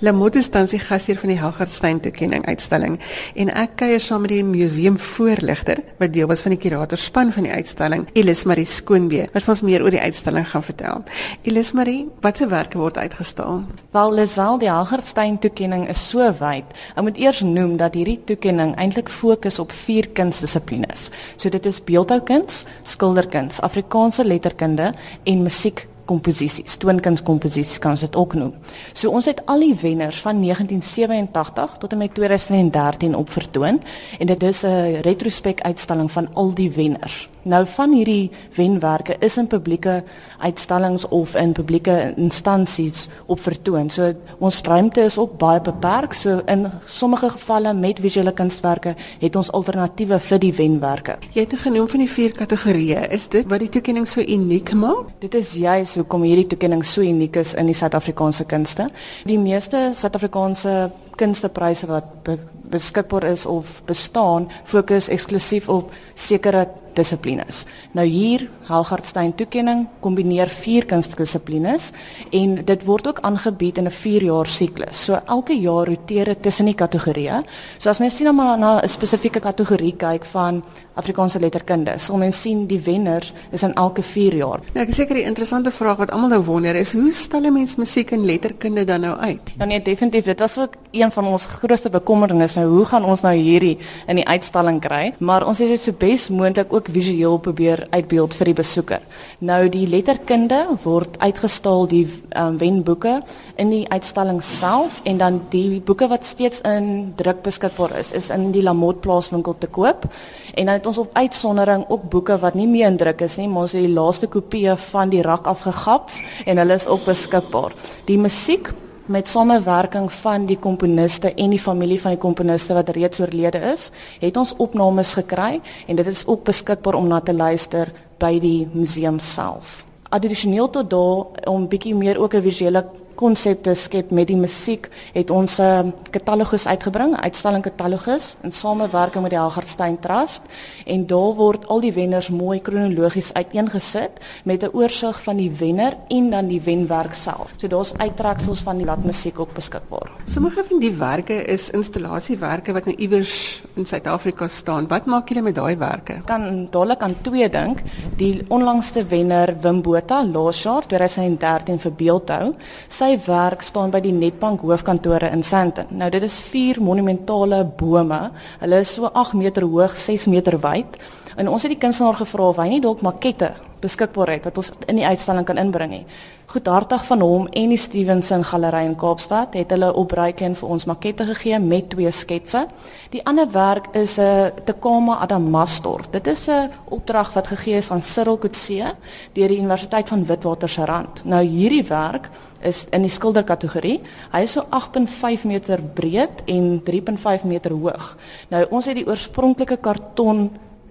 Lamot is tans die gasheer van die Helgardstein toekenning uitstalling en ek kuier saam met die museumvoorligter wat deel was van die kuratorspan van die uitstalling, Elis Marie Skoonbee, wat ons meer oor die uitstalling gaan vertel. Elis Marie, watse werke word uitgestal? Wel, Lisel, die Helgardstein toekenning is so wyd. Ek moet eers noem dat hierdie toekenning eintlik fokus op vier kunsdissiplines. So dit is beeldhoukuns, skilderkuns, Afrikaanse letterkunde en musiek komposisies, toonkunskomposisies kan ons dit ook noem. So ons het al die wenners van 1987 tot en met 2013 opvertoon en dit is 'n retrospek uitstalling van al die wenners. Nou van hierdie wenwerke is in publieke uitstallings of in publieke instansies op vertoon. So ons ruimte is ook baie beperk. So in sommige gevalle met visuele kunstwerke het ons alternatiewe vir die wenwerke. Jy het genoem van die vier kategorieë. Is dit wat die toekenning so uniek maak? Dit is juis hoekom hierdie toekenning so uniek is in die Suid-Afrikaanse kunste. Die meeste Suid-Afrikaanse kunstepryse wat beskikbaar is of bestaan, fokus eksklusief op sekere dissiplines. Nou hier Helgardstein toekenning kombineer vier kunstdissiplines en dit word ook aangebied in 'n 4 jaar siklus. So elke jaar roteer dit tussen die kategorieë. So as mens sien maar na 'n spesifieke kategorie kyk van Afrikaanse letterkunde, sal mens sien die wenners is in elke 4 jaar. Nou ek is seker die interessante vraag wat almal nou wonder is, hoe stel 'n mens musiek en letterkunde dan nou uit? Ja nee, definitief, dit was ook een van ons grootste bekommernisse. Hoe gaan ons nou hierdie in die uitstalling kry? Maar ons het dit so bes moontlik ook visueel probeer uitbeeld vir die besoeker. Nou die letterkunde word uitgestal die um, wenboeke in die uitstalling self en dan die boeke wat steeds in druk beskikbaar is is in die Lamot plaaswinkel te koop. En dan het ons op uitsondering ook boeke wat nie meer in druk is nie, maar ons het die laaste kopieë van die rak afgegaps en hulle is ook beskikbaar. Die musiek met samewerking van die komponiste en die familie van die komponiste wat reeds oorlede is, het ons opnames gekry en dit is ook beskikbaar om na te luister by die museum self. Addisioneel tot daardie om bietjie meer ook 'n visuele konsepte skep met die musiek het ons 'n uh, katalogus uitgebring, uitstalling katalogus in samewerking met die Helgardstein Trust en daar word al die wenners mooi kronologies uiteengesit met 'n oorsig van die wenner en dan die wenwerk self. So daar's uittreksels van die latmusiek ook beskikbaar. Sommige van die werke is installasiewerke wat nou iewers in Suid-Afrika staan. Wat maak julle met daai werke? Kan dadelik aan twee dink. Die onlangste wenner Wim Botha laas jaar 2013 vir beeldhou. Sy sy werk staan by die Netbank hoofkantore in Sandton. Nou dit is vier monumentale bome. Hulle is so 8 meter hoog, 6 meter wyd. En ons het die kunstenaar gevra of hy nie dalk makette beskikbaar het wat ons in die uitstalling kan inbring nie. Goedhartig van hom en die Stevenson Galery in Kaapstad het hulle op Braaikleen vir ons makette gegee met twee sketse. Die ander werk is 'n uh, Tekama Adamastor. Dit is 'n opdrag wat gegee is aan Cyril Coetzee deur die Universiteit van Witwatersrand. Nou hierdie werk is in die skilderkategorie. Hy is so 8.5 meter breed en 3.5 meter hoog. Nou ons het die oorspronklike karton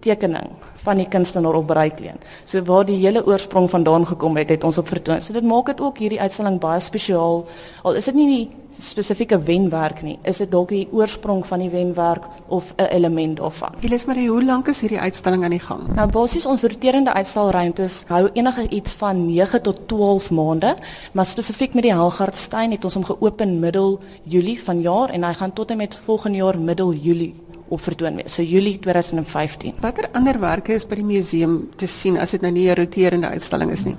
tekening van die kunstenaar op Breitleen. So waar die hele oorsprong vandaan gekom het, het ons op vertoon. So dit maak dit ook hierdie uitstalling baie spesiaal. Al is dit nie die spesifieke wenwerk nie, is dit dalk die oorsprong van die wenwerk of 'n element daarvan. Gilles Marie, hoe lank is hierdie uitstalling aan die gang? Nou basies ons roterende uitstalruimtes hou enige iets van 9 tot 12 maande, maar spesifiek met die Helgardstein het ons hom geopen middel Julie vanjaar en hy gaan tot en met volgende jaar middel Julie op vertoon wees. So Julie 2015. Watter anderwerke is by die museum te sien as dit nou nie 'n roterende uitstalling is nie?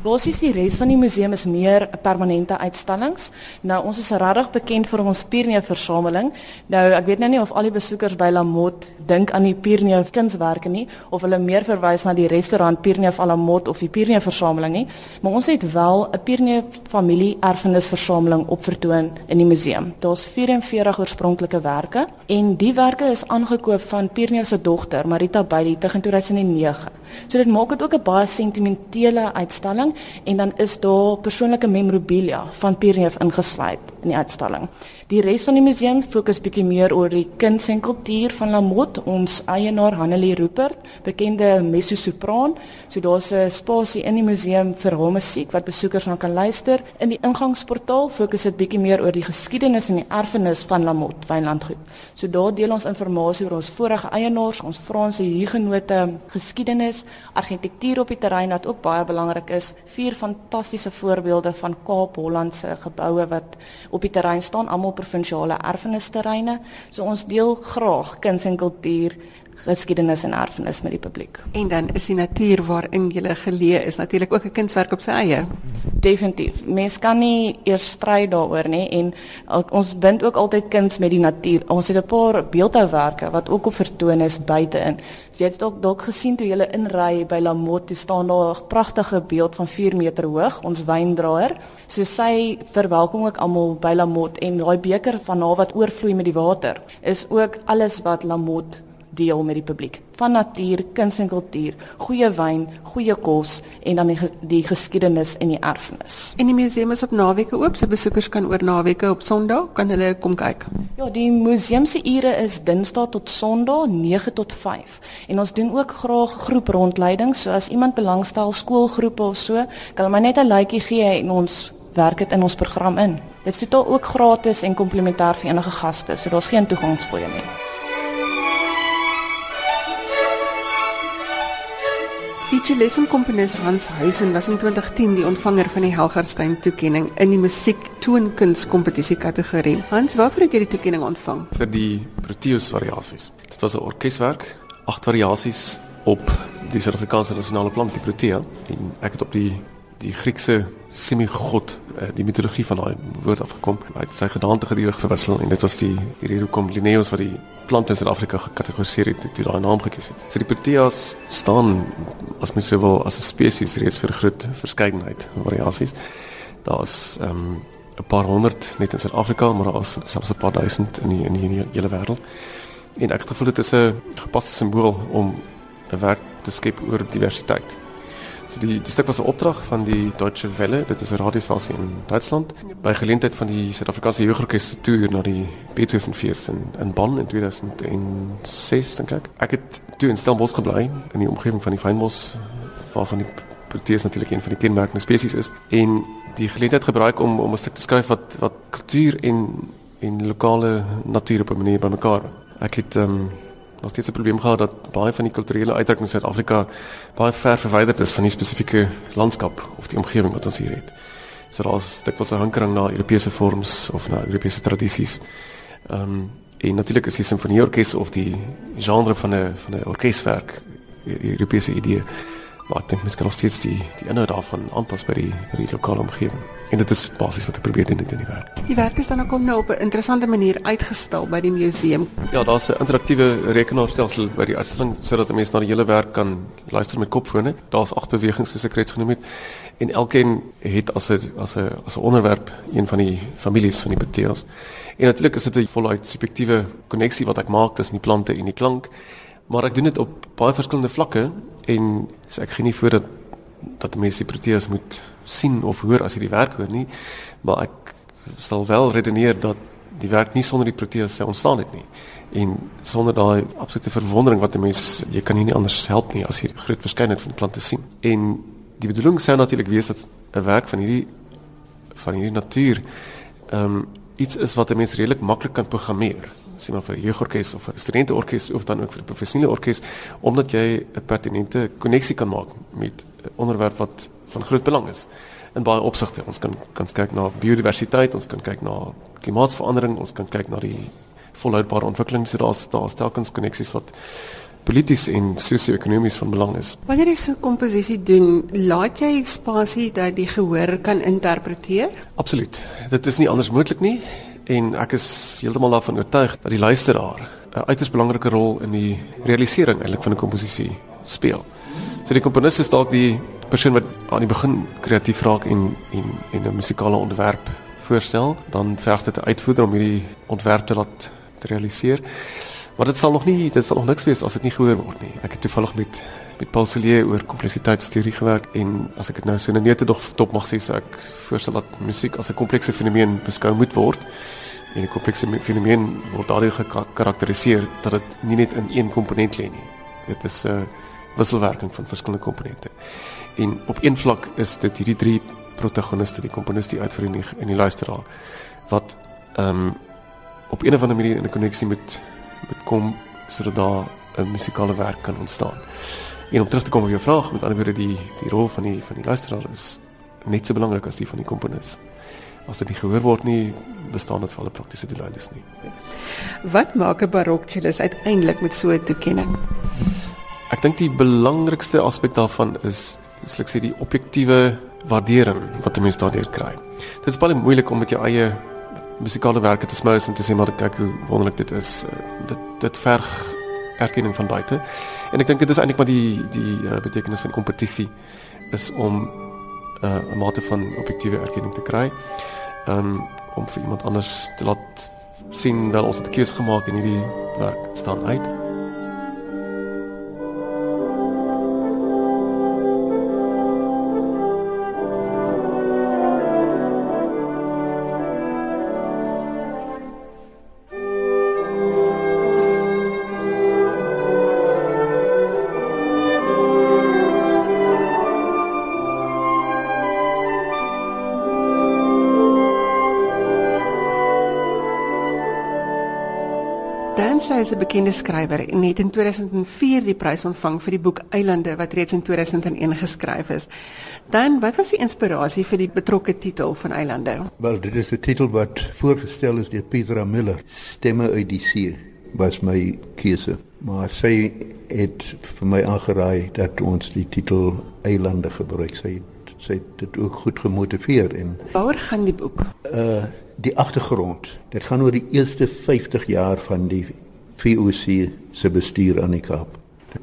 Basies die res van die museum is meer permanente uitstallings. Nou ons is regtig bekend vir ons Pierneef versameling. Nou ek weet nou nie of al die besoekers by Lamot dink aan die Pierneef kunswerke nie of hulle meer verwys na die restaurant Pierneef Alamot of die Pierneef versameling nie, maar ons het wel 'n Pierneef familie erfenisversameling op vertoon in die museum. Daar's 44 oorspronklike werke en die werke is aangekoop van Pierneef se dogter Marita Bailey teen 2009. So dit maak dit ook 'n baie sentimentele uitstalling en dan is daar persoonlike memorabilia van Pierneef ingesluit in die uitstalling. Die res van die museum fokus bietjie meer oor die kuns en kultuur van Lamot, ons eienaar Hanelie Rupert, bekende mezzo-sopran. So daar's 'n spasie in die museum vir haar musiek wat besoekers na kan luister. In die ingangsportaal fokus dit bietjie meer oor die geskiedenis en die erfenis van Lamot Wynlandgoed. So daar deel ons inligting oor ons vorige eienaars, ons Franse hugenote geskiedenis geskiedenis, argitektuur op die terrein wat ook baie belangrik is, vier fantastiese voorbeelde van Kaap Hollandse geboue wat op die terrein staan, almal provinsiale erfenisterreine. So ons deel graag kuns en kultuur geskiedenis en erfenis met die publiek. En dan is die natuur waarin jy geleë is natuurlik ook 'n kunswerk op sy eie. Definitief. Mens kan nie eers stry daaroor nie en ons bind ook altyd kuns met die natuur. Ons het 'n paar beeldhouwerke wat ook op vertoon is buite-in. So jy het dalk dalk gesien toe jy inry by Lamotte, staan daar 'n pragtige beeld van 4 meter hoog, ons wyndraer. So sy verwelkom ook almal by Lamotte en daai beker van haar wat oorvloei met die water is ook alles wat Lamotte deel met die publiek. Van natuur, kuns en kultuur, goeie wyn, goeie kos en dan die, die geskiedenis en die erfenis. En die museum is op naweke oop, so besoekers kan oor naweke op Sondag kan hulle kom kyk. Ja, die museum se ure is Dinsdag tot Sondag 9 tot 5. En ons doen ook graag groeprondleidings, so as iemand belangstel skoolgroepe of so, kan hulle maar net 'n likeie gee en ons werk dit in ons program in. Dit is totaal ook gratis en komplementêr vir enige gaste, so daar's geen toegangsfooie nie. Die Chilean komponis Hans Huisen was in 2010 die ontvanger van die Helgerstein toekenning in die musiek toonkuns kompetisie kategorie. Hans, waarvoor het jy die toekenning ontvang? Vir die Proteus variasies. Dit was 'n orkeswerk, agt variasies op die Suid-Afrikaanse nasionale plant die Protea en ek het op die die Griekse semigod, eh, die mitologie van daai woord afgekom. Hy het sy gedaante gedurig verwissel en dit was die die rede hoekom Linnaeus wat die plante in Suid-Afrika gekategoriseer het, het daai naam gekies het. So die Proteas staan as mens sou wil as 'n spesies reeds vir groot verskeidenheid variasies. Daar's ehm um, 'n paar honderd net in Suid-Afrika, maar daar is selfs 'n paar duisend in die in die, in die hele wêreld. En ek het gevoel dit is 'n gepaste simbool om 'n werk te skep oor diversiteit. So die die stuk was 'n opdrag van die Deutsche Welle, dit is 'n radiostasie in Duitsland, by geleentheid van die Suid-Afrikaanse Jeugorkes se toer na die Beethovenfees in in Bonn in 2006 dink ek. Ek het toe in Stellenbosch gebly in die omgewing van die Fynbos waarvan die Proteus natuurlik een van die kenmerkende spesies is en die geleentheid gebruik om om 'n stuk te skryf wat wat kultuur en en lokale natuur op 'n manier bymekaar. Ek het ehm um, nog steeds 'n probleem gehad dat baie van die kulturele uitdrukkings in Suid-Afrika baie ver verwyderd is van die spesifieke landskap of die omgewing wat ons hier het. So daar's dit was 'n hankering na Europese vorms of na Europese tradisies. Ehm um, en natuurlik is die simfonieorkes of die genre van 'n van 'n orkeswerk 'n Europese idee. Maar ek dink mens kan nog steeds die die inhoud daarvan aanpas by die by die lokale omgewing. En dit is basies wat ek probeer doen in die werk. Die werk is dan ook nou op 'n interessante manier uitgestal by die museum. Ja, daar's 'n interaktiewe rekenaarstelsel by die uitstalling sodat 'n mens na die hele werk kan luister met kopfone. Daar's agt bewegings soos ek reeds genoem het en elkeen het as 'n as 'n as 'n onderwerp een van die families van die Proteas. En natuurlik is dit 'n voluit subjektiewe koneksie wat ek maak tussen die plante en die klank. Maar ek doen dit op baie verskillende vlakke en so ek gee nie voor dat dat mense die Proteas moet sien of hoor as jy die werk hoor nie, maar ek sal wel redeneer dat die werk nie sonder die Proteas sou ontstaan het nie en sonder daai absolute verwondering wat 'n mens jy kan nie anders help nie as jy die groot verskeidenheid van plante sien. En die bedoeling sou natuurlik wees dat 'n werk van hierdie van hierdie natuur ehm um, iets is wat 'n mens redelik maklik kan programmeer sien maar vir 'n jeugorkes of 'n studenteorkes of dan ook vir 'n professionele orkes omdat jy 'n pertinente koneksie kan maak met 'n onderwerp wat van groot belang is in baie opsigte. Ons kan kan kyk na biodiversiteit, ons kan kyk na klimaatsverandering, ons kan kyk na die volhoubare ontwikkeling. So daar's daar's telkens koneksies wat polities en sosio-ekonomies van belang is. Wanneer jy so 'n komposisie doen, laat jy spasie dat die gehoor kan interpreteer? Absoluut. Dit is nie anders moontlik nie en ek is heeltemal daarvan oortuig dat die luisteraar 'n uiters belangrike rol in die realisering eintlik van 'n komposisie speel. So die komponis is dalk die persoon wat aan die begin kreatief raak en en en 'n musikale ontwerp voorstel, dan verg dit 'n uitvoerder om hierdie ontwerp te laat te realiseer. Maar dit sal nog nie, dit sal nog niks wees as dit nie gehoor word nie. Ek het toevallig met met Paul Celier oor kompleksiteitsteorie gewerk en as ek dit nou so net te dog top mag sê, so ek voorstel dat musiek as 'n komplekse fenomeen beskou moet word. En 'n komplekse fenomeen word daardeur gekarakteriseer dat dit nie net in een komponent lê nie. Dit is 'n uh, wisselwerking van verskillende komponente. En op een vlak is dit hierdie drie protagoniste, die komponis, die uitvoerder en die luisteraar wat ehm um, op een of ander manier in 'n koneksie met met kom sodat daar 'n musikale werk kan ontstaan. En om terug te kom op jou vraag, met ander woorde die die rol van die van die luisteraar is net so belangrik as die van die komponis. As dit nie gehoor word nie, bestaan dit vir alle praktiese doeleindes nie. Wat maak 'n barokcellist uiteindelik met so 'n toekenning? Ek dink die belangrikste aspek daarvan is, soos ek sê, die objektiewe waardering wat 'n mens daardeur kry. Dit is baie moeilik om met jou eie musikale werke te smous en te sê maar kyk hoe wonderlik dit is. Dit dit verg erkenning van buite. En ek dink dit is eintlik wat die die uh, betekenis van kompetisie is om uh, 'n mate van objektiewe erkenning te kry. Um om vir iemand anders te laat sien dat ons het 'n keuse gemaak en hierdie werk staan uit. Dansley is 'n bekende skrywer en het in 2004 die prys ontvang vir die boek Eilande wat reeds in 2001 geskryf is. Dan, wat was die inspirasie vir die betrokke titel van Eilande? Wel, dit is 'n titel wat voorgestel is deur Petra Miller. Stemme uit die see was my keuse. Maar sy het vir my aangeraai dat ons die titel Eilande gebruik. Sy sy het dit ook goed gemotiveer en Waar gaan die boek? Uh die agtergrond. Dit gaan oor die eerste 50 jaar van die VOC se bestuur aan die Kaap.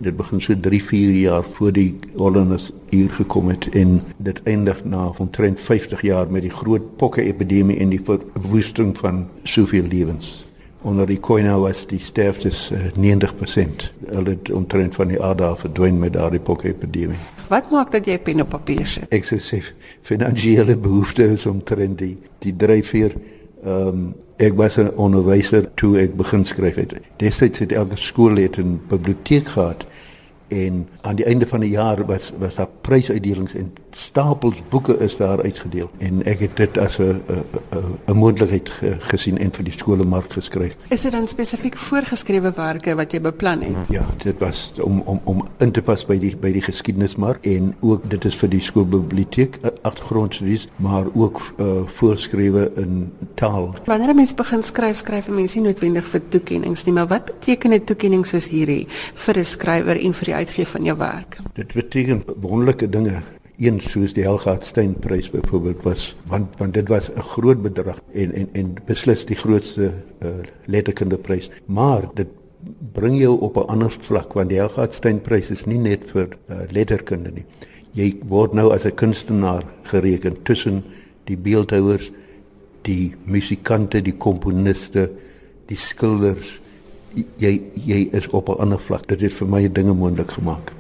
Dit begin so 3, 4 jaar voor die Hollanders hier gekom het en dit eindig na omtrent 50 jaar met die groot pokke epidemie en die verwoesting van soveel lewens. Onder die Koina was die sterftes uh, 90%. Hulle het omtrent van die aarde verdwyn met daardie pokke epidemie. Wat maak dat jy pen op papier sit? Ek sê finansiële behoeftes omtrent die die dryfveer. Ehm um, ek was 'n onderwyser toe ek begin skryf het. Destyds het elke skool het 'n biblioteek gehad en aan die einde van die jaar was was daar prysuitdelings en stapels boeke is daar uitgedeel en ek het dit as 'n 'n moontlikheid gesien en vir die skole mark geskryf. Is dit dan spesifiek voorgeskrewe werke wat jy beplan het? Ja, dit was om om om in te pas by die by die geskiedenismark en ook dit is vir die skoolbiblioteek eh, agtergrondstudies, maar ook uh, voorskrywe in taal. Wanneer 'n mens begin skryf, skryf 'n mens nie noodwendig vir toekenninge nie, maar wat beteken 'n toekenning soos hierdie vir 'n skrywer en vir die uitgee van jou werk? Dit beteken wonderlike dinge. Een soos die Helga Steyn prys byvoorbeeld was want want dit was 'n groot bedrag en en en beslis die grootste uh, letterkunde prys. Maar dit bring jou op 'n ander vlak want die Helga Steyn prys is nie net vir uh, letterkunde nie. Jy word nou as 'n kunstenaar gereken tussen die beeldhouers, die musikante, die komponiste, die skilders jy jy is op 'n ander vlak. Dit het vir my dinge moontlik gemaak.